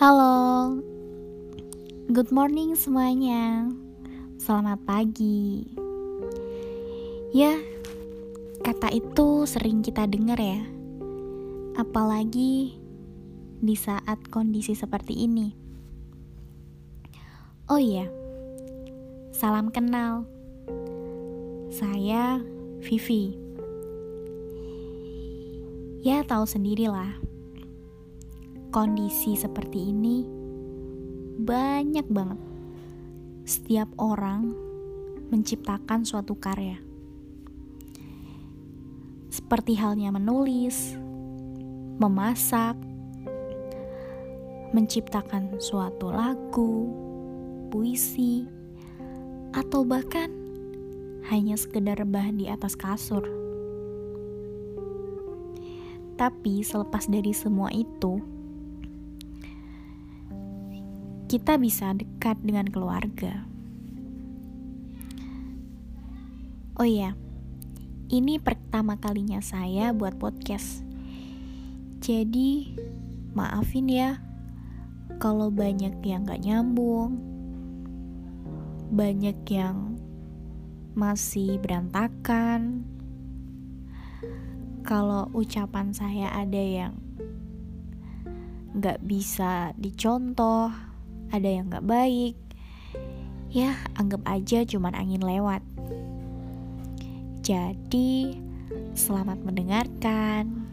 Halo, good morning semuanya. Selamat pagi. Ya, kata itu sering kita dengar ya, apalagi di saat kondisi seperti ini. Oh iya, salam kenal. Saya Vivi. Ya, tahu sendirilah kondisi seperti ini banyak banget. Setiap orang menciptakan suatu karya. Seperti halnya menulis, memasak, menciptakan suatu lagu, puisi, atau bahkan hanya sekedar rebahan di atas kasur. Tapi selepas dari semua itu, kita bisa dekat dengan keluarga. Oh iya, ini pertama kalinya saya buat podcast. Jadi, maafin ya kalau banyak yang gak nyambung, banyak yang masih berantakan. Kalau ucapan saya ada yang gak bisa dicontoh, ada yang gak baik, ya anggap aja cuman angin lewat. Jadi, selamat mendengarkan.